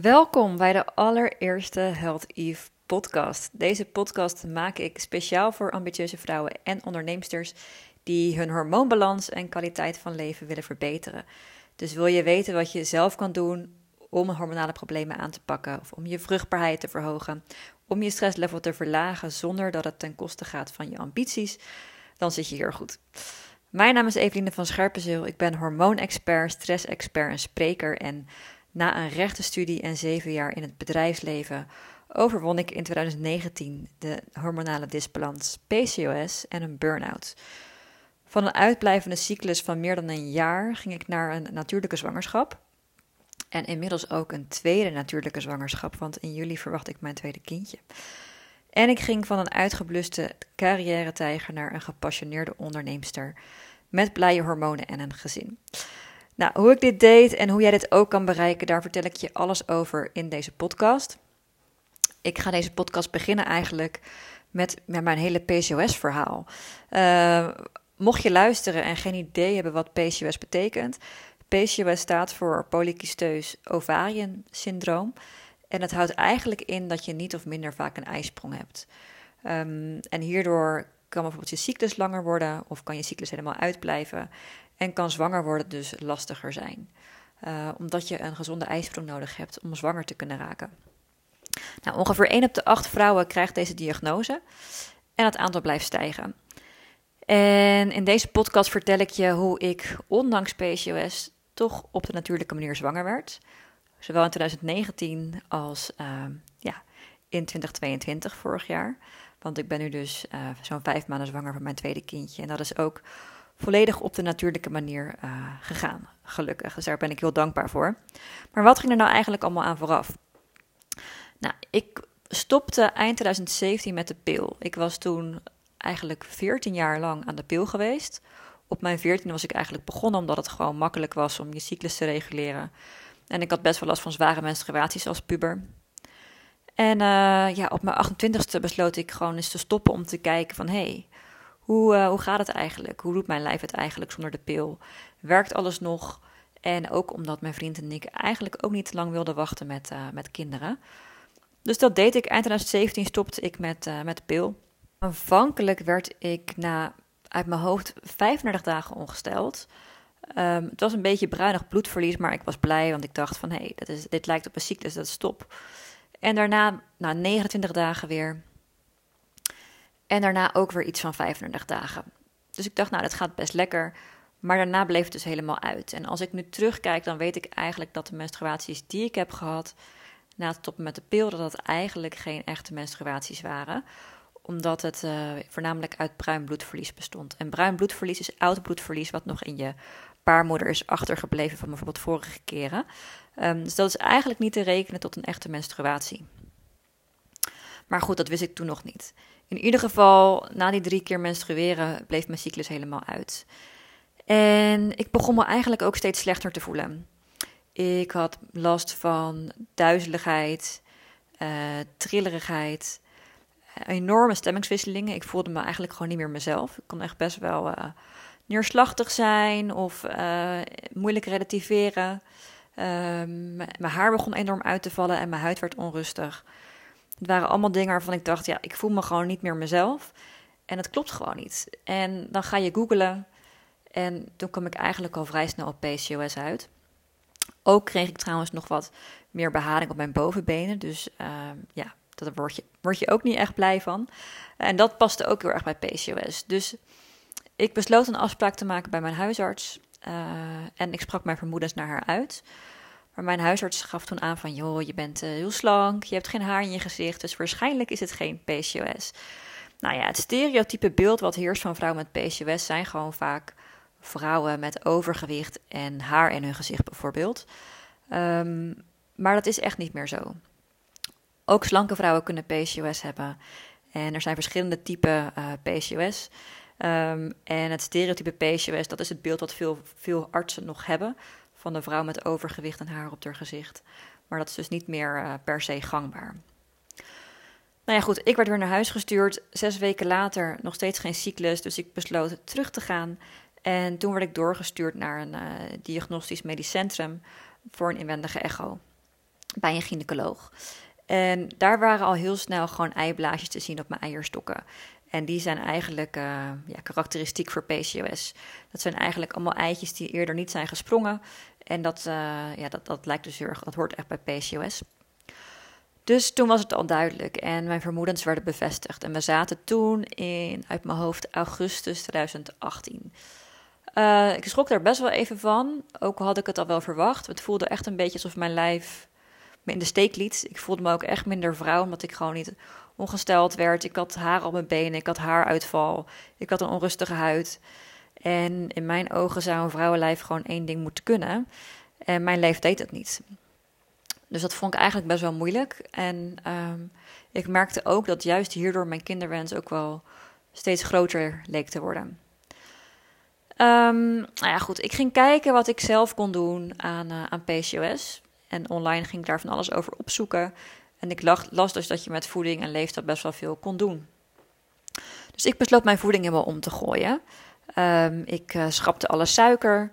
Welkom bij de allereerste Health Eve podcast. Deze podcast maak ik speciaal voor ambitieuze vrouwen en onderneemsters die hun hormoonbalans en kwaliteit van leven willen verbeteren. Dus wil je weten wat je zelf kan doen om hormonale problemen aan te pakken of om je vruchtbaarheid te verhogen, om je stresslevel te verlagen zonder dat het ten koste gaat van je ambities, dan zit je hier goed. Mijn naam is Eveline van Scherpenzeel. Ik ben hormoonexpert, stressexpert en spreker en na een rechtenstudie en zeven jaar in het bedrijfsleven overwon ik in 2019 de hormonale disbalans, PCOS en een burn-out. Van een uitblijvende cyclus van meer dan een jaar ging ik naar een natuurlijke zwangerschap. En inmiddels ook een tweede natuurlijke zwangerschap, want in juli verwacht ik mijn tweede kindje. En ik ging van een uitgebluste carrière-tijger naar een gepassioneerde onderneemster met blije hormonen en een gezin. Nou, hoe ik dit deed en hoe jij dit ook kan bereiken, daar vertel ik je alles over in deze podcast. Ik ga deze podcast beginnen eigenlijk met, met mijn hele PCOS-verhaal. Uh, mocht je luisteren en geen idee hebben wat PCOS betekent, PCOS staat voor polycysteus ovariën syndroom. En het houdt eigenlijk in dat je niet of minder vaak een ijsprong hebt. Um, en hierdoor kan bijvoorbeeld je cyclus langer worden of kan je cyclus helemaal uitblijven. En kan zwanger worden dus lastiger zijn. Uh, omdat je een gezonde ijsprong nodig hebt om zwanger te kunnen raken. Nou, ongeveer 1 op de 8 vrouwen krijgt deze diagnose en het aantal blijft stijgen. En in deze podcast vertel ik je hoe ik, ondanks PCOS, toch op de natuurlijke manier zwanger werd. Zowel in 2019 als uh, ja, in 2022, vorig jaar. Want ik ben nu dus uh, zo'n vijf maanden zwanger van mijn tweede kindje. En dat is ook volledig op de natuurlijke manier uh, gegaan, gelukkig. Dus daar ben ik heel dankbaar voor. Maar wat ging er nou eigenlijk allemaal aan vooraf? Nou, ik stopte eind 2017 met de pil. Ik was toen eigenlijk 14 jaar lang aan de pil geweest. Op mijn 14 was ik eigenlijk begonnen omdat het gewoon makkelijk was om je cyclus te reguleren. En ik had best wel last van zware menstruaties als puber. En uh, ja, op mijn 28ste besloot ik gewoon eens te stoppen om te kijken van... hé, hey, hoe, uh, hoe gaat het eigenlijk? Hoe doet mijn lijf het eigenlijk zonder de pil? Werkt alles nog? En ook omdat mijn vriend en ik eigenlijk ook niet te lang wilden wachten met, uh, met kinderen. Dus dat deed ik. Eind 2017 stopte ik met, uh, met de pil. Aanvankelijk werd ik na, uit mijn hoofd 35 dagen ongesteld. Um, het was een beetje bruinig bloedverlies, maar ik was blij, want ik dacht van... hé, hey, dit lijkt op een cyclus, dat is stop. En daarna, na 29 dagen weer. En daarna ook weer iets van 35 dagen. Dus ik dacht, nou, dat gaat best lekker. Maar daarna bleef het dus helemaal uit. En als ik nu terugkijk, dan weet ik eigenlijk dat de menstruaties die ik heb gehad na het stoppen met de pil, dat dat eigenlijk geen echte menstruaties waren omdat het uh, voornamelijk uit bruin bloedverlies bestond. En bruin bloedverlies is oud bloedverlies wat nog in je baarmoeder is achtergebleven van bijvoorbeeld vorige keren. Um, dus dat is eigenlijk niet te rekenen tot een echte menstruatie. Maar goed, dat wist ik toen nog niet. In ieder geval, na die drie keer menstrueren bleef mijn cyclus helemaal uit. En ik begon me eigenlijk ook steeds slechter te voelen. Ik had last van duizeligheid, uh, trillerigheid, enorme stemmingswisselingen. Ik voelde me eigenlijk gewoon niet meer mezelf. Ik kon echt best wel uh, neerslachtig zijn of moeilijk relativeren. Um, mijn haar begon enorm uit te vallen en mijn huid werd onrustig. Het waren allemaal dingen waarvan ik dacht, ja, ik voel me gewoon niet meer mezelf. En het klopt gewoon niet. En dan ga je googlen. En toen kwam ik eigenlijk al vrij snel op PCOS uit. Ook kreeg ik trouwens nog wat meer beharing op mijn bovenbenen. Dus uh, ja, daar word je, word je ook niet echt blij van. En dat paste ook heel erg bij PCOS. Dus ik besloot een afspraak te maken bij mijn huisarts. Uh, en ik sprak mijn vermoedens naar haar uit. Maar mijn huisarts gaf toen aan van, joh, je bent uh, heel slank, je hebt geen haar in je gezicht, dus waarschijnlijk is het geen PCOS. Nou ja, het stereotype beeld wat heerst van vrouwen met PCOS zijn gewoon vaak vrouwen met overgewicht en haar in hun gezicht bijvoorbeeld. Um, maar dat is echt niet meer zo. Ook slanke vrouwen kunnen PCOS hebben. En er zijn verschillende typen uh, PCOS. Um, en het stereotype PCOS, dat is het beeld wat veel, veel artsen nog hebben van de vrouw met overgewicht en haar op haar gezicht. Maar dat is dus niet meer uh, per se gangbaar. Nou ja, goed, ik werd weer naar huis gestuurd. Zes weken later nog steeds geen cyclus, dus ik besloot terug te gaan. En toen werd ik doorgestuurd naar een uh, diagnostisch medisch centrum voor een inwendige echo. bij een gynaecoloog. En daar waren al heel snel gewoon eiblaasjes te zien op mijn eierstokken. En die zijn eigenlijk uh, ja, karakteristiek voor PCOS. Dat zijn eigenlijk allemaal eitjes die eerder niet zijn gesprongen. En dat, uh, ja, dat, dat lijkt dus heel erg, dat hoort echt bij PCOS. Dus toen was het al duidelijk en mijn vermoedens werden bevestigd. En we zaten toen in, uit mijn hoofd, augustus 2018. Uh, ik schrok daar best wel even van, ook had ik het al wel verwacht. Het voelde echt een beetje alsof mijn lijf me in de steek liet. Ik voelde me ook echt minder vrouw, omdat ik gewoon niet ongesteld werd. Ik had haar op mijn benen, ik had haaruitval, ik had een onrustige huid. En in mijn ogen zou een vrouwenlijf gewoon één ding moeten kunnen. En mijn lijf deed het niet. Dus dat vond ik eigenlijk best wel moeilijk. En um, ik merkte ook dat juist hierdoor mijn kinderwens ook wel steeds groter leek te worden. Um, nou ja, goed. Ik ging kijken wat ik zelf kon doen aan, uh, aan PCOS. En online ging ik daar van alles over opzoeken. En ik las dus dat je met voeding en leeftijd best wel veel kon doen. Dus ik besloot mijn voeding helemaal om te gooien. Um, ik uh, schrapte alle suiker.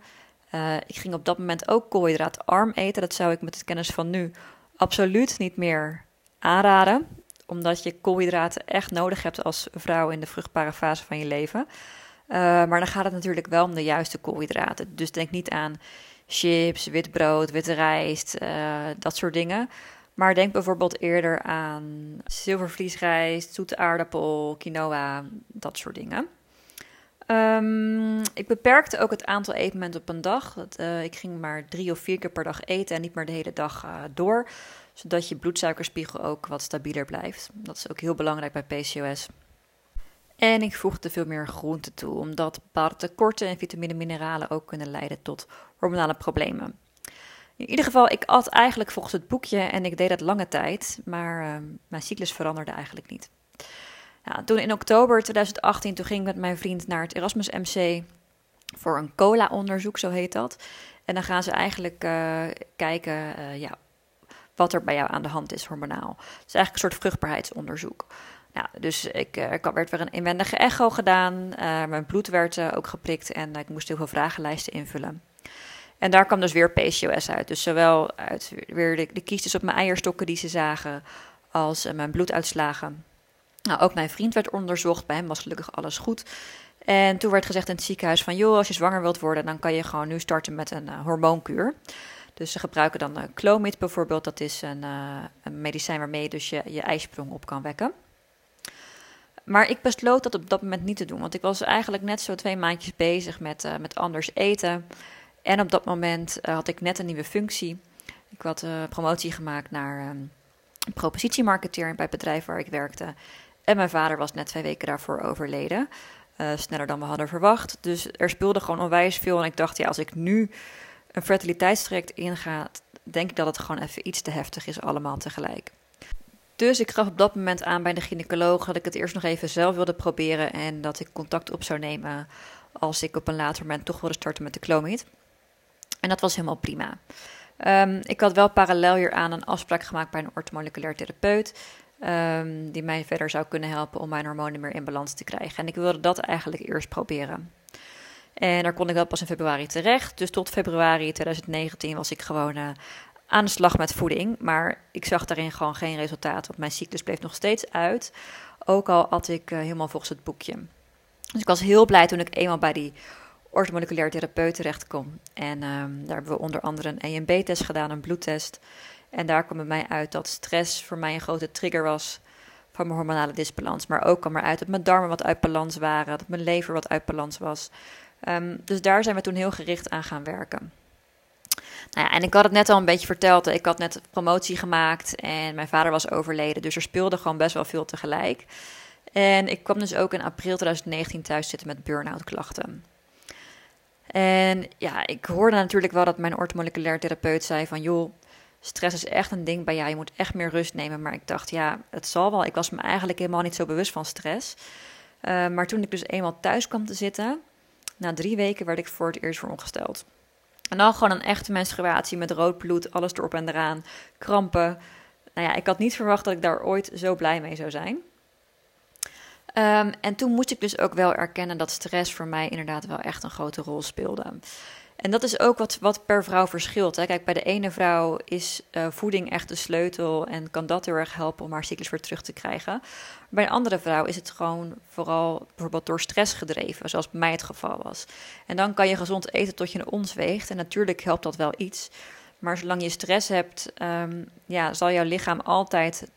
Uh, ik ging op dat moment ook koolhydraatarm eten. Dat zou ik met de kennis van nu absoluut niet meer aanraden. Omdat je koolhydraten echt nodig hebt als vrouw in de vruchtbare fase van je leven. Uh, maar dan gaat het natuurlijk wel om de juiste koolhydraten. Dus denk niet aan chips, wit brood, witte rijst, dat soort dingen. Maar denk bijvoorbeeld eerder aan zilvervliesrijst, zoete aardappel, quinoa, dat soort dingen. Um, ik beperkte ook het aantal eetmomenten op een dag. Dat, uh, ik ging maar drie of vier keer per dag eten en niet meer de hele dag uh, door. Zodat je bloedsuikerspiegel ook wat stabieler blijft. Dat is ook heel belangrijk bij PCOS. En ik voegde veel meer groenten toe, omdat bepaalde tekorten in vitamine en mineralen ook kunnen leiden tot hormonale problemen. In ieder geval, ik at eigenlijk volgens het boekje en ik deed dat lange tijd, maar uh, mijn cyclus veranderde eigenlijk niet. Nou, toen in oktober 2018, toen ging ik met mijn vriend naar het Erasmus MC voor een cola-onderzoek, zo heet dat. En dan gaan ze eigenlijk uh, kijken uh, ja, wat er bij jou aan de hand is hormonaal. Het is eigenlijk een soort vruchtbaarheidsonderzoek. Nou, dus ik, uh, ik werd weer een inwendige echo gedaan. mijn bloed werd ook geprikt en ik moest heel veel vragenlijsten invullen. En daar kwam dus weer PCOS uit. Dus zowel uit weer de, de op mijn eierstokken die ze zagen, als mijn bloeduitslagen. Nou, ook mijn vriend werd onderzocht. Bij hem was gelukkig alles goed. En toen werd gezegd in het ziekenhuis van... joh, als je zwanger wilt worden... dan kan je gewoon nu starten met een uh, hormoonkuur. Dus ze gebruiken dan uh, Clomid bijvoorbeeld. Dat is een, een, medicijn waarmee je dus je, je ijsprong op kan wekken. Maar ik besloot dat op dat moment niet te doen. Want ik was eigenlijk net zo twee maandjes bezig met, met anders eten. En op dat moment had ik net een nieuwe functie. Ik had promotie gemaakt naar um, propositiemarketeer bij het bedrijf waar ik werkte. En mijn vader was net twee weken daarvoor overleden. Uh, sneller dan we hadden verwacht. Dus er speelde gewoon onwijs veel. En ik dacht, ja, als ik nu een fertiliteitstraject inga, denk ik dat het gewoon even iets te heftig is, allemaal tegelijk. Dus ik gaf op dat moment aan bij de gynaecoloog dat ik het eerst nog even zelf wilde proberen en dat ik contact op zou nemen als ik op een later moment toch wilde starten met de Clomid. En dat was helemaal prima. Um, ik had wel parallel hieraan een afspraak gemaakt bij een orthomoleculair therapeut. Um, die mij verder zou kunnen helpen om mijn hormonen meer in balans te krijgen. En ik wilde dat eigenlijk eerst proberen. En daar kon ik wel pas in februari terecht. Dus tot februari 2019 was ik gewoon uh, aan de slag met voeding. Maar ik zag daarin gewoon geen resultaat, want mijn cyclus bleef nog steeds uit. Ook al had ik uh, helemaal volgens het boekje. Dus ik was heel blij toen ik eenmaal bij die orthomoleculair therapeut terecht kom. En um, daar hebben we onder andere een EMB-test gedaan, een bloedtest. En daar kwam bij mij uit dat stress voor mij een grote trigger was van mijn hormonale disbalans. Maar ook kwam eruit dat mijn darmen wat uit balans waren, dat mijn lever wat uit balans was. Um, dus daar zijn we toen heel gericht aan gaan werken. Nou ja, en ik had het net al een beetje verteld. Ik had net promotie gemaakt en mijn vader was overleden. Dus er speelde gewoon best wel veel tegelijk. En ik kwam dus ook in april 2019 thuis zitten met burn-out klachten. En ja, ik hoorde natuurlijk wel dat mijn orthomoleculair therapeut zei van... joh, stress is echt een ding bij jou. Je moet echt meer rust nemen. Maar ik dacht, ja, het zal wel. Ik was me eigenlijk helemaal niet zo bewust van stress. Uh, maar toen ik dus eenmaal thuis kwam te zitten, na drie weken werd ik voor het eerst voor ongesteld. En dan gewoon een echte menstruatie met rood bloed, alles erop en eraan, krampen. Nou ja, ik had niet verwacht dat ik daar ooit zo blij mee zou zijn. Um, en toen moest ik dus ook wel erkennen dat stress voor mij inderdaad wel echt een grote rol speelde. En dat is ook wat, wat per vrouw verschilt. Hè. Kijk, bij de ene vrouw is uh, voeding echt de sleutel en kan dat heel erg helpen om haar cyclus weer terug te krijgen. Bij een andere vrouw is het gewoon vooral bijvoorbeeld door stress gedreven, zoals bij mij het geval was. En dan kan je gezond eten tot je een ons weegt. En natuurlijk helpt dat wel iets. Maar zolang je stress hebt, um, ja, zal jouw lichaam altijd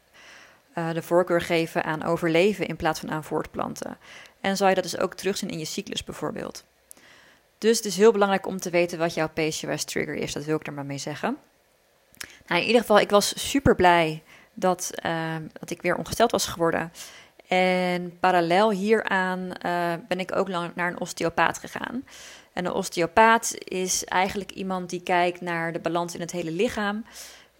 uh, de voorkeur geven aan overleven in plaats van aan voortplanten. En zal je dat dus ook terugzien in je cyclus bijvoorbeeld. Dus het is heel belangrijk om te weten wat jouw PCOS-trigger is. Dat wil ik er maar mee zeggen. Nou, in ieder geval, ik was super blij dat, uh, dat ik weer ongesteld was geworden. En parallel hieraan uh, ben ik ook lang naar een osteopaat gegaan. En een osteopaat is eigenlijk iemand die kijkt naar de balans in het hele lichaam.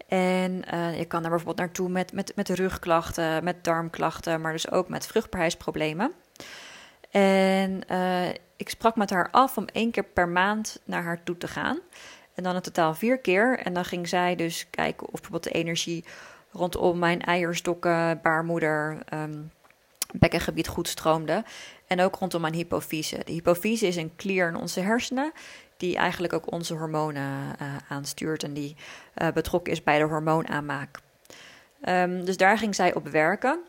En uh, je kan daar bijvoorbeeld naartoe met, met, met rugklachten, met darmklachten, maar dus ook met vruchtbaarheidsproblemen. En uh, ik sprak met haar af om één keer per maand naar haar toe te gaan. En dan in totaal vier keer. En dan ging zij dus kijken of bijvoorbeeld de energie rondom mijn eierstokken, baarmoeder, um, bekkengebied goed stroomde. En ook rondom mijn hypofyse. De hypofyse is een klier in onze hersenen die eigenlijk ook onze hormonen uh, aanstuurt en die uh, betrokken is bij de hormoonaanmaak. Um, dus daar ging zij op werken.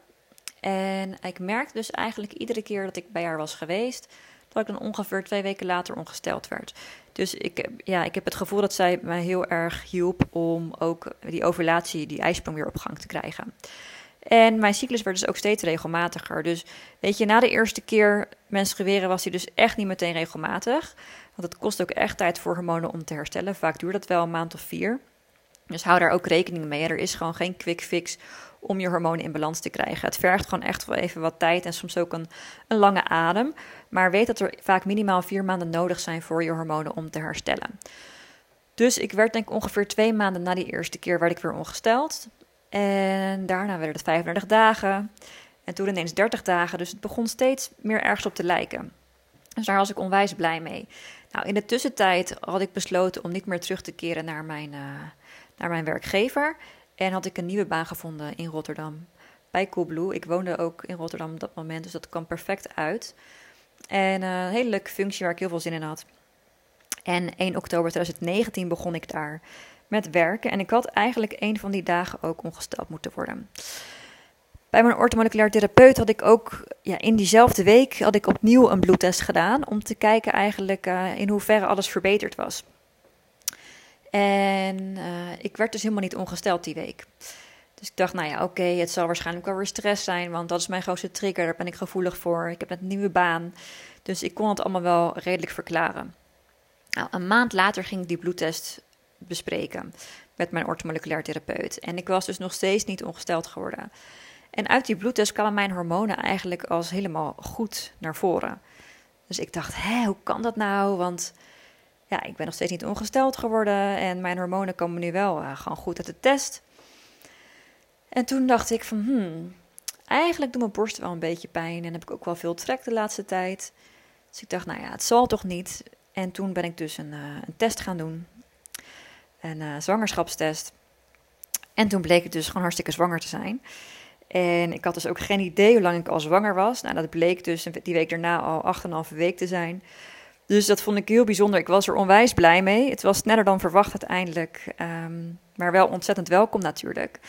En ik merkte dus eigenlijk iedere keer dat ik bij haar was geweest, dat ik dan ongeveer twee weken later ongesteld werd. Dus ik, ja, ik heb het gevoel dat zij mij heel erg hielp om ook die ovulatie, die ijsprong weer op gang te krijgen. En mijn cyclus werd dus ook steeds regelmatiger. Dus weet je, na de eerste keer menstrueren was hij dus echt niet meteen regelmatig. Want het kost ook echt tijd voor hormonen om te herstellen. Vaak duurt dat wel een maand of vier. Dus hou daar ook rekening mee. Er is gewoon geen quick fix om je hormonen in balans te krijgen. Het vergt gewoon echt wel even wat tijd en soms ook een, een lange adem. Maar weet dat er vaak minimaal vier maanden nodig zijn voor je hormonen om te herstellen. Dus ik werd denk ik ongeveer twee maanden na die eerste keer werd ik weer ongesteld. En daarna werden het 35 dagen. En toen ineens 30 dagen. Dus het begon steeds meer ergens op te lijken. Dus daar was ik onwijs blij mee. Nou, in de tussentijd had ik besloten om niet meer terug te keren naar mijn, uh, naar mijn werkgever. En had ik een nieuwe baan gevonden in Rotterdam bij Coolblue. Ik woonde ook in Rotterdam op dat moment, dus dat kwam perfect uit. En uh, een hele leuke functie waar ik heel veel zin in had. En 1 oktober 2019 begon ik daar met werken. En ik had eigenlijk een van die dagen ook ongesteld moeten worden. Bij mijn orthomoleculair therapeut had ik ook ja, in diezelfde week had ik opnieuw een bloedtest gedaan om te kijken eigenlijk uh, in hoeverre alles verbeterd was. En uh, ik werd dus helemaal niet ongesteld die week. Dus ik dacht, nou ja, oké, het zal waarschijnlijk wel weer stress zijn, want dat is mijn grootste trigger, daar ben ik gevoelig voor. Ik heb net een nieuwe baan, dus ik kon het allemaal wel redelijk verklaren. Nou, een maand later ging ik die bloedtest bespreken met mijn orthomoleculair therapeut. En ik was dus nog steeds niet ongesteld geworden. En uit die bloedtest kwamen mijn hormonen eigenlijk als helemaal goed naar voren. Dus ik dacht, hé, hoe kan dat nou? Want ja, ik ben nog steeds niet ongesteld geworden en mijn hormonen komen nu wel uh, gewoon goed uit de test. En toen dacht ik van, hmm, eigenlijk doet mijn borst wel een beetje pijn en heb ik ook wel veel trek de laatste tijd. Dus ik dacht, nou ja, het zal toch niet. En toen ben ik dus een, uh, een test gaan doen, een uh, zwangerschapstest. En toen bleek ik dus gewoon hartstikke zwanger te zijn. En ik had dus ook geen idee hoe lang ik al zwanger was. Nou, dat bleek dus die week daarna al 8,5 week te zijn. Dus dat vond ik heel bijzonder. Ik was er onwijs blij mee. Het was sneller dan verwacht uiteindelijk. Um, maar wel ontzettend welkom natuurlijk.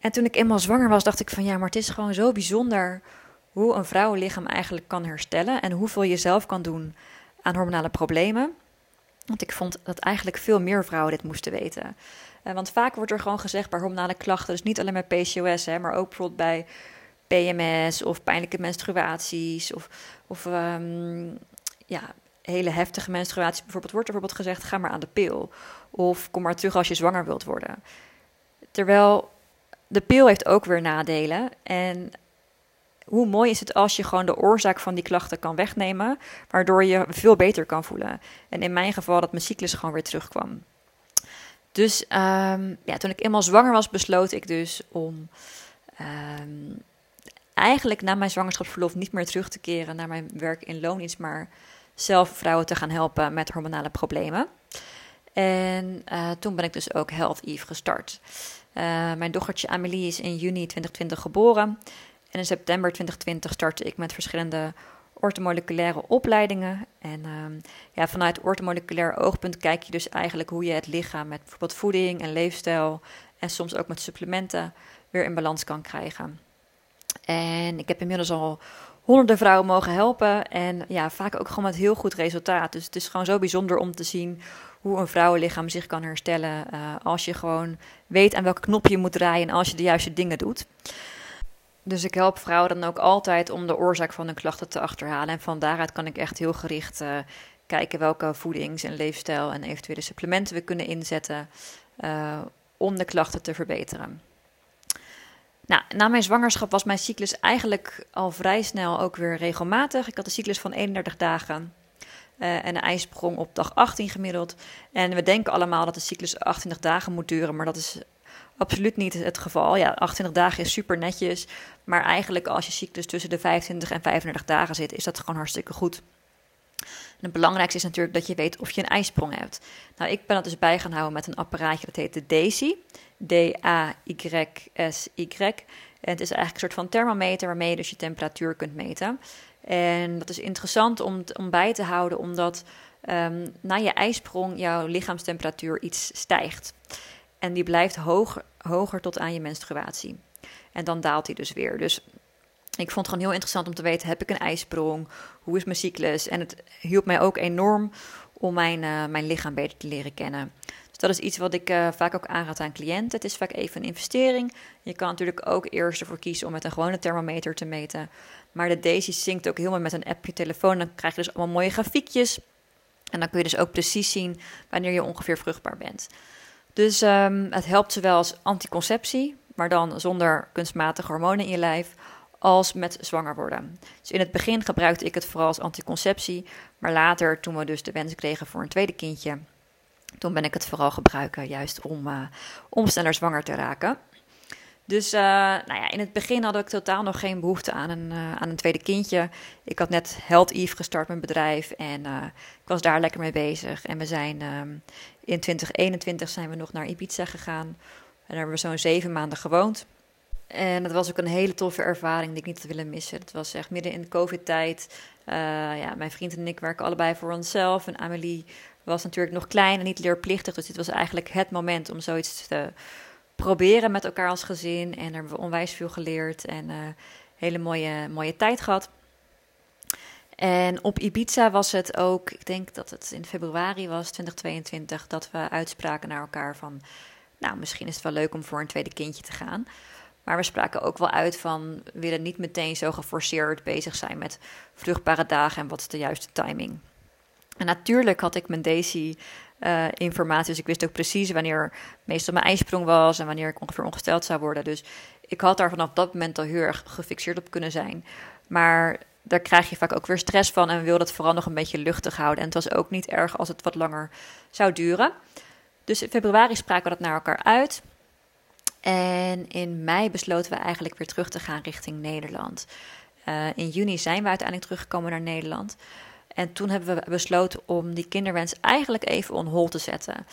En toen ik eenmaal zwanger was, dacht ik van ja, maar het is gewoon zo bijzonder hoe een vrouwenlichaam eigenlijk kan herstellen. En hoeveel je zelf kan doen aan hormonale problemen. Want ik vond dat eigenlijk veel meer vrouwen dit moesten weten. Uh, want vaak wordt er gewoon gezegd bij hormonale klachten, dus niet alleen bij PCOS, hè, maar ook bijvoorbeeld bij PMS of pijnlijke menstruaties of, of um, ja, hele heftige menstruaties bijvoorbeeld, wordt er bijvoorbeeld gezegd: ga maar aan de pil. Of kom maar terug als je zwanger wilt worden. Terwijl de pil heeft ook weer nadelen. En hoe mooi is het als je gewoon de oorzaak van die klachten kan wegnemen, waardoor je veel beter kan voelen. En in mijn geval dat mijn cyclus gewoon weer terugkwam. Dus um, ja, toen ik eenmaal zwanger was, besloot ik dus om um, eigenlijk na mijn zwangerschapsverlof niet meer terug te keren naar mijn werk in loondienst, maar zelf vrouwen te gaan helpen met hormonale problemen. En uh, toen ben ik dus ook Health Eve gestart. Uh, mijn dochtertje Amelie is in juni 2020 geboren. En in september 2020 startte ik met verschillende ortomoleculaire opleidingen. En ehm, ja, vanuit ortomoleculair oogpunt kijk je dus eigenlijk hoe je het lichaam met bijvoorbeeld voeding en leefstijl en soms ook met supplementen weer in balans kan krijgen. En ik heb inmiddels al honderden vrouwen mogen helpen en ja, vaak ook gewoon met heel goed resultaat. Dus het is gewoon zo bijzonder om te zien hoe een vrouwenlichaam zich kan herstellen uh, als je gewoon weet aan welke knop je moet draaien en als je de juiste dingen doet. Dus ik help vrouwen dan ook altijd om de oorzaak van hun klachten te achterhalen. En van daaruit kan ik echt heel gericht uh, kijken welke voedings- en leefstijl en eventuele supplementen we kunnen inzetten uh, om de klachten te verbeteren. Nou, na mijn zwangerschap was mijn cyclus eigenlijk al vrij snel ook weer regelmatig. Ik had een cyclus van 31 dagen uh, en een ijsprong op dag 18 gemiddeld. En we denken allemaal dat de cyclus 28 dagen moet duren, maar dat is absoluut niet het geval. Ja, 28 dagen is super netjes, maar eigenlijk als je cyclus tussen de 25 en 35 dagen zit, is dat gewoon hartstikke goed. En het belangrijkste is natuurlijk dat je weet of je een ijsprong hebt. Nou, ik ben dat dus bij gaan houden met een apparaatje dat heet de DAISY. D-A-Y-S-Y. En het is eigenlijk een soort van thermometer waarmee je dus je temperatuur kunt meten. En dat is interessant om, om bij te houden, omdat um, na je ijsprong jouw lichaamstemperatuur iets stijgt. En die blijft hoger tot aan je menstruatie. En dan daalt die dus weer. Dus ik vond het gewoon heel interessant om te weten: heb ik een ijsprong? Hoe is mijn cyclus? En het hielp mij ook enorm om mijn, uh, mijn lichaam beter te leren kennen. Dus dat is iets wat ik uh, vaak ook aanraad aan cliënten. Het is vaak even een investering. Je kan natuurlijk ook eerst ervoor kiezen om met een gewone thermometer te meten. Maar de Daisy zinkt ook helemaal met een app je telefoon. Dan krijg je dus allemaal mooie grafiekjes. En dan kun je dus ook precies zien wanneer je ongeveer vruchtbaar bent. Dus um, het helpt zowel als anticonceptie, maar dan zonder kunstmatige hormonen in je lijf, als met zwanger worden. Dus in het begin gebruikte ik het vooral als anticonceptie, maar later, toen we dus de wens kregen voor een tweede kindje, toen ben ik het vooral gebruiken juist om, uh, om sneller zwanger te raken. Dus uh, nou ja, in het begin had ik totaal nog geen behoefte aan een, uh, aan een tweede kindje. Ik had net Health Eve gestart, mijn bedrijf. En ik was daar lekker mee bezig. En we zijn um, in 2021 zijn we nog naar Ibiza gegaan. Daar hebben we zo'n zeven maanden gewoond. En dat was ook een hele toffe ervaring die ik niet had willen missen. Het was echt midden in de COVID-tijd. ja, mijn vriend en ik werken allebei voor onszelf. En Amelie was natuurlijk nog klein en niet leerplichtig. Dus dit was eigenlijk het moment om zoiets te proberen met elkaar als gezin. En daar hebben we onwijs veel geleerd en uh, hele mooie, mooie tijd gehad. En op Ibiza was het ook, ik denk dat het in februari was, 2022, dat we uitspraken naar elkaar van, nou, misschien is het wel leuk om voor een tweede kindje te gaan. Maar we spraken ook wel uit van, willen niet meteen zo geforceerd bezig zijn met vruchtbare dagen en wat is de juiste timing. En natuurlijk had ik mijn Daisy uh, informatie. Dus ik wist ook precies wanneer meestal mijn ijsprong was en wanneer ik ongeveer ongesteld zou worden. Dus ik had daar vanaf dat moment al heel erg gefixeerd op kunnen zijn. Maar daar krijg je vaak ook weer stress van en wil dat vooral nog een beetje luchtig houden. En het was ook niet erg als het wat langer zou duren. Dus in februari spraken we dat naar elkaar uit. En in mei besloten we eigenlijk weer terug te gaan richting Nederland. Uh, in juni zijn we uiteindelijk teruggekomen naar Nederland. En toen hebben we besloten om die kinderwens eigenlijk even on hold te zetten.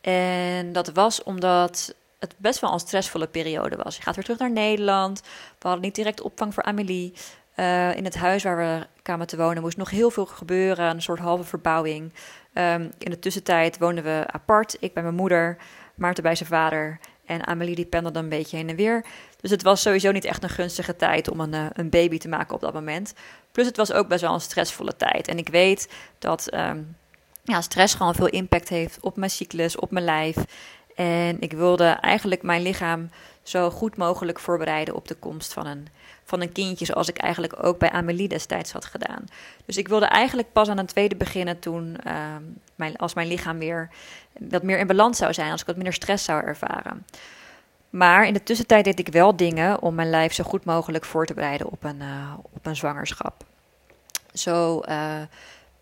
En dat was omdat het best wel een stressvolle periode was. Je gaat weer terug naar Nederland. We hadden niet direct opvang voor Amelie. Uh, in het huis waar we kwamen te wonen moest nog heel veel gebeuren. Een soort halve verbouwing. Um, in de tussentijd woonden we apart. Ik bij mijn moeder, Maarten bij zijn vader. En Amelie die pendelde een beetje heen en weer. Dus het was sowieso niet echt een gunstige tijd om een, eh, een baby te maken op dat moment. Plus het was ook best wel een stressvolle tijd. En ik weet dat um, ja, stress gewoon veel impact heeft op mijn cyclus, op mijn lijf. En ik wilde eigenlijk mijn lichaam zo goed mogelijk voorbereiden op de komst van een, van een kindje, zoals ik eigenlijk ook bij Amelie destijds had gedaan. Dus ik wilde eigenlijk pas aan een tweede beginnen toen, uh, mijn, als mijn lichaam weer wat meer in balans zou zijn, als ik wat minder stress zou ervaren. Maar in de tussentijd deed ik wel dingen om mijn lijf zo goed mogelijk voor te bereiden op een, uh, op een zwangerschap. Zo uh,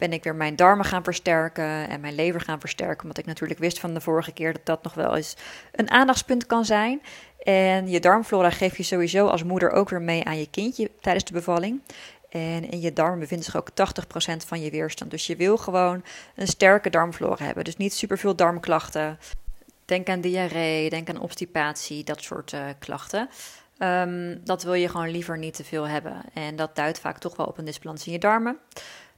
ben ik weer mijn darmen gaan versterken en mijn lever gaan versterken. Omdat ik natuurlijk wist van de vorige keer dat dat nog wel eens een aandachtspunt kan zijn. En je darmflora geef je sowieso als moeder ook weer mee aan je kindje tijdens de bevalling. En in je darm bevindt zich ook 80% van je weerstand. Dus je wil gewoon een sterke darmflora hebben. Dus niet superveel darmklachten. Denk aan diarree, denk aan obstipatie, dat soort uh, klachten. Ehm, dat wil je gewoon liever niet te veel hebben. En dat duidt vaak toch wel op een disbalans in je darmen.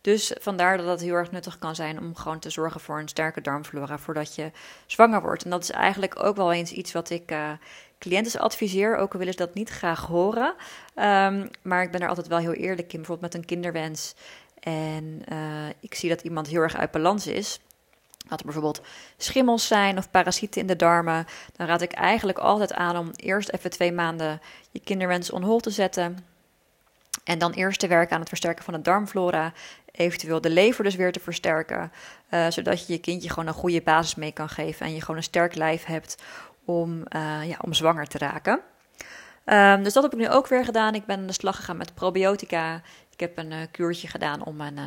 Dus vandaar dat het heel erg nuttig kan zijn om gewoon te zorgen voor een sterke darmflora voordat je zwanger wordt. En dat is eigenlijk ook wel eens iets wat ik uh, cliënten adviseer, ook al willen ze dat niet graag horen. Ehm, maar ik ben er altijd wel heel eerlijk in, bijvoorbeeld met een kinderwens. En uh, ik zie dat iemand heel erg uit balans is. Dat er bijvoorbeeld schimmels zijn of parasieten in de darmen. Dan raad ik eigenlijk altijd aan om eerst even twee maanden je kinderwens on te zetten. En dan eerst te werken aan het versterken van de darmflora. Eventueel de lever dus weer te versterken. Uh, zodat je je kindje gewoon een goede basis mee kan geven. En je gewoon een sterk lijf hebt om, uh, ja, om zwanger te raken. Um, dus dat heb ik nu ook weer gedaan. Ik ben aan de slag gegaan met probiotica. Ik heb een uh, kuurtje gedaan om mijn,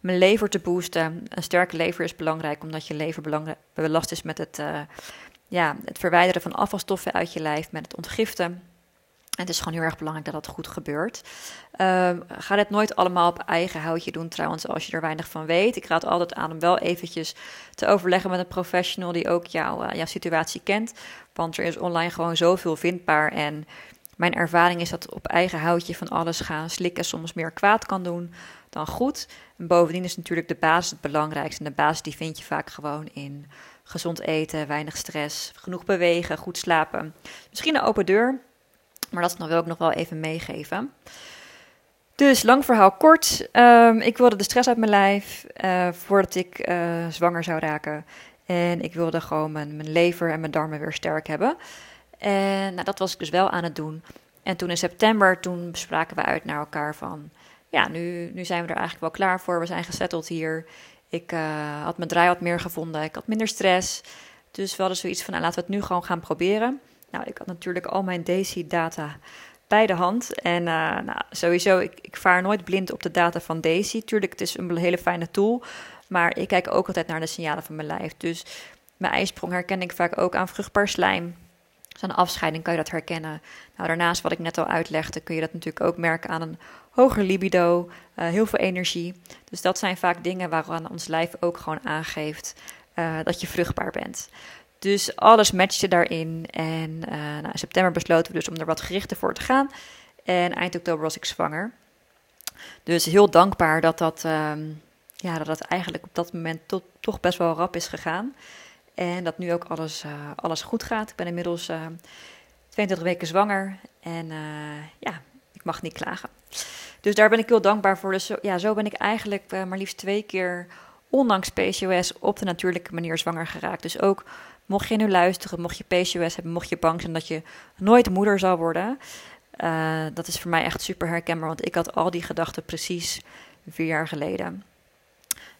mijn lever te boosten. Een sterke lever is belangrijk omdat je lever belast is met het, ja, het verwijderen van afvalstoffen uit je lijf, met het ontgiften het is gewoon heel erg belangrijk dat dat goed gebeurt. Um, ga het nooit allemaal op eigen houtje doen, trouwens, als je er weinig van weet. Ik raad altijd aan om wel eventjes te overleggen met een professional die ook jouw, uh, jouw situatie kent. Want er is online gewoon zoveel vindbaar. En mijn ervaring is dat op eigen houtje van alles gaan slikken soms meer kwaad kan doen dan goed. En bovendien is natuurlijk de basis het belangrijkste. En de basis die vind je vaak gewoon in gezond eten, weinig stress, genoeg bewegen, goed slapen. Misschien een open deur maar dat wil ik nog wel even meegeven. Dus lang verhaal kort. Um, ik wilde de stress uit mijn lijf uh, voordat ik uh, zwanger zou raken. En ik wilde gewoon mijn, lever en mijn darmen weer sterk hebben. En nou, dat was ik dus wel aan het doen. En toen in september, toen bespraken we uit naar elkaar van... Ja, nu, nu zijn we er eigenlijk wel klaar voor. We zijn gesetteld hier. Ik uh, had mijn draai wat meer gevonden. Ik had minder stress. Dus we hadden zoiets van, nou, laten we het nu gewoon gaan proberen. Nou, ik had natuurlijk al mijn Daisy-data bij de hand. En uh, nou, sowieso, ik, ik, vaar nooit blind op de data van Daisy. Tuurlijk, het is een hele fijne tool. Maar ik kijk ook altijd naar de signalen van mijn lijf. Dus mijn ijsprong herken ik vaak ook aan vruchtbaar slijm. Dus aan een afscheiding kan je dat herkennen. Nou, daarnaast, wat ik net al uitlegde, kun je dat natuurlijk ook merken aan een hoger libido, uh, heel veel energie. Dus dat zijn vaak dingen waaraan ons lijf ook gewoon aangeeft uh, dat je vruchtbaar bent. Dus alles matchte daarin. En uh, nou, in september besloten we dus om er wat gerichter voor te gaan. En eind oktober was ik zwanger. Dus heel dankbaar dat dat, um, ja, dat, eigenlijk op dat moment toch best wel rap is gegaan. En dat nu ook alles, uh, alles goed gaat. Ik ben inmiddels uh, 22 weken zwanger. En ja, ik mag niet klagen. Dus daar ben ik heel dankbaar voor. Dus ja, zo ben ik eigenlijk maar liefst twee keer, ondanks PCOS, op de natuurlijke manier zwanger geraakt. Dus ook Mocht je nu luisteren, mocht je PCOS hebben, mocht je bang zijn dat je nooit moeder zal worden. Uh, dat is voor mij echt super herkenbaar, want ik had al die gedachten precies vier jaar geleden.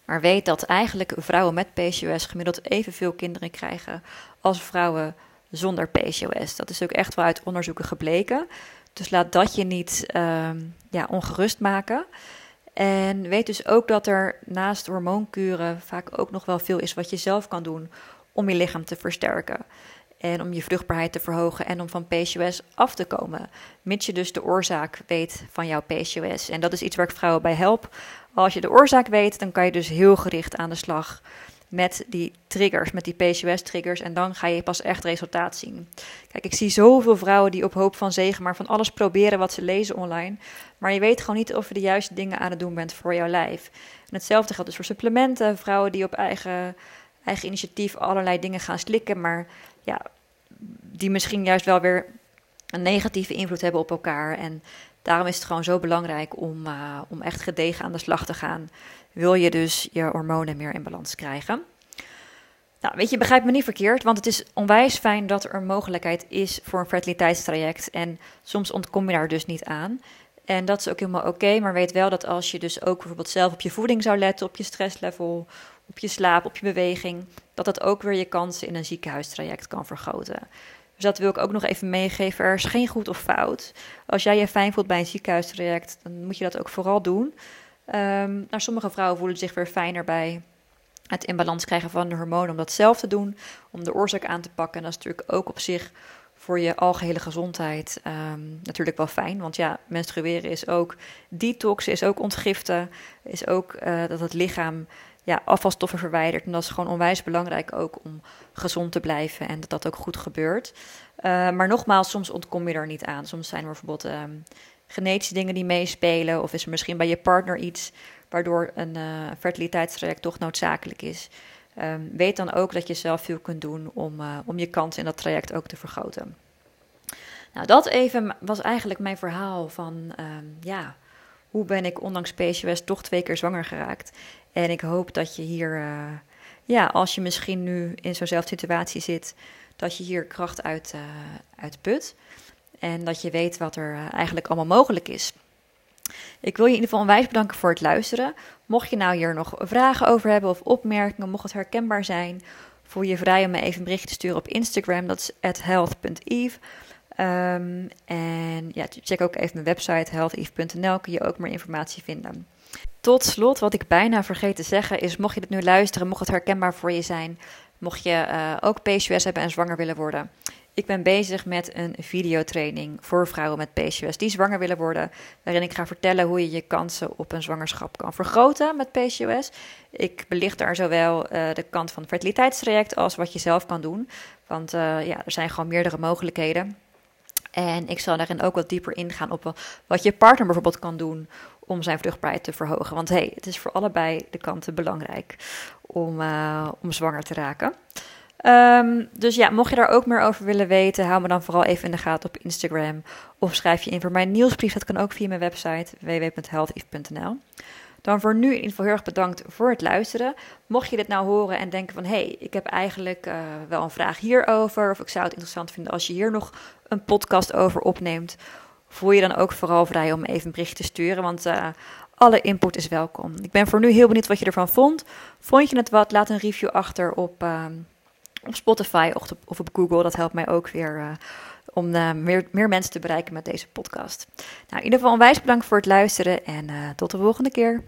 Maar weet dat eigenlijk vrouwen met PCOS gemiddeld evenveel kinderen krijgen als vrouwen zonder PCOS. Dat is ook echt wel uit onderzoeken gebleken. Dus laat dat je niet uh, ja, ongerust maken. En weet dus ook dat er naast hormoonkuren vaak ook nog wel veel is wat je zelf kan doen om je lichaam te versterken. En om je vruchtbaarheid te verhogen en om van PCOS af te komen. Mits je dus de oorzaak weet van jouw PCOS. En dat is iets waar ik vrouwen bij help. Als je de oorzaak weet, dan kan je dus heel gericht aan de slag met die triggers, met die PCOS-triggers. En dan ga je pas echt resultaat zien. Kijk, ik zie zoveel vrouwen die op hoop van zegen maar van alles proberen wat ze lezen online. Maar je weet gewoon niet of je de juiste dingen aan het doen bent voor jouw lijf. En hetzelfde geldt dus voor supplementen. Vrouwen die op eigen eigen initiatief allerlei dingen gaan slikken, maar ja, die misschien juist wel weer een negatieve invloed hebben op elkaar. En daarom is het gewoon zo belangrijk om, uh, om echt gedegen aan de slag te gaan. Wil je dus je hormonen meer in balans krijgen? Nou, weet je, begrijp me niet verkeerd, want het is onwijs fijn dat er een mogelijkheid is voor een fertiliteitstraject. En soms ontkom je daar dus niet aan. En dat is ook helemaal oké, maar weet wel dat als je dus ook bijvoorbeeld zelf op je voeding zou letten, op je stresslevel, op je slaap, op je beweging, dat dat ook weer je kansen in een ziekenhuistraject kan vergroten. Dus dat wil ik ook nog even meegeven. Er is geen goed of fout. Als jij je fijn voelt bij een ziekenhuistraject, dan moet je dat ook vooral doen. Um, nou, sommige vrouwen voelen zich weer fijner bij het in balans krijgen van de hormonen om dat zelf te doen, om de oorzaak aan te pakken. En dat is natuurlijk ook op zich voor je algehele gezondheid um, natuurlijk wel fijn. Want ja, menstrueren is ook detox, is ook ontgiften, is ook uh, dat het lichaam ja, afvalstoffen verwijdert. En dat is gewoon onwijs belangrijk ook om gezond te blijven en dat dat ook goed gebeurt. Eh, maar nogmaals, soms ontkom je er niet aan. Soms zijn er bijvoorbeeld ehm, genetische dingen die meespelen. Of is er misschien bij je partner iets waardoor een uh, fertiliteitstraject toch noodzakelijk is. Ehm, weet dan ook dat je zelf veel kunt doen om, uh, om je kans in dat traject ook te vergroten. Nou, dat even was eigenlijk mijn verhaal van, um, ja, hoe ben ik ondanks PCOS toch twee keer zwanger geraakt. En ik hoop dat je hier, uh, ja, als je misschien nu in zo'nzelfde situatie zit, dat je hier kracht uit, uh, put. En dat je weet wat er eigenlijk allemaal mogelijk is. Ik wil je in ieder geval onwijs bedanken voor het luisteren. Mocht je nou hier nog vragen over hebben of opmerkingen, mocht het herkenbaar zijn, voel je vrij om me even een berichtje te sturen op Instagram. Dat is health.eve. Um, en ja, check ook even mijn website healtheve.nl, kun je ook meer informatie vinden. Tot slot, wat ik bijna vergeet te zeggen, is mocht je dit nu luisteren, mocht het herkenbaar voor je zijn, mocht je uh, ook PCOS hebben en zwanger willen worden. Ik ben bezig met een videotraining voor vrouwen met PCOS die zwanger willen worden, waarin ik ga vertellen hoe je je kansen op een zwangerschap kan vergroten met PCOS. Ik belicht daar zowel uh, de kant van het fertiliteitstraject als wat je zelf kan doen, want uh, ja, er zijn gewoon meerdere mogelijkheden. En ik zal daarin ook wat dieper ingaan op wat je partner bijvoorbeeld kan doen om zijn vruchtbaarheid te verhogen. Want hey, het is voor allebei de kanten belangrijk om, uh, om zwanger te raken. Um, dus ja, mocht je daar ook meer over willen weten, hou me dan vooral even in de gaten op Instagram. Of schrijf je in voor mijn nieuwsbrief. Dat kan ook via mijn website www.healtheve.nl. Dan voor nu in ieder geval heel erg bedankt voor het luisteren. Mocht je dit nou horen en denken van... hé, hey, ik heb eigenlijk uh, wel een vraag hierover... of ik zou het interessant vinden als je hier nog een podcast over opneemt... voel je dan ook vooral vrij om even een bericht te sturen... want uh, alle input is welkom. Ik ben voor nu heel benieuwd wat je ervan vond. Vond je het wat? Laat een review achter op, uh, op Spotify of op, Google. Dat helpt mij ook weer uh, om meer, meer, mensen te bereiken met deze podcast. Nou, in ieder geval onwijs bedankt voor het luisteren en tot de volgende keer.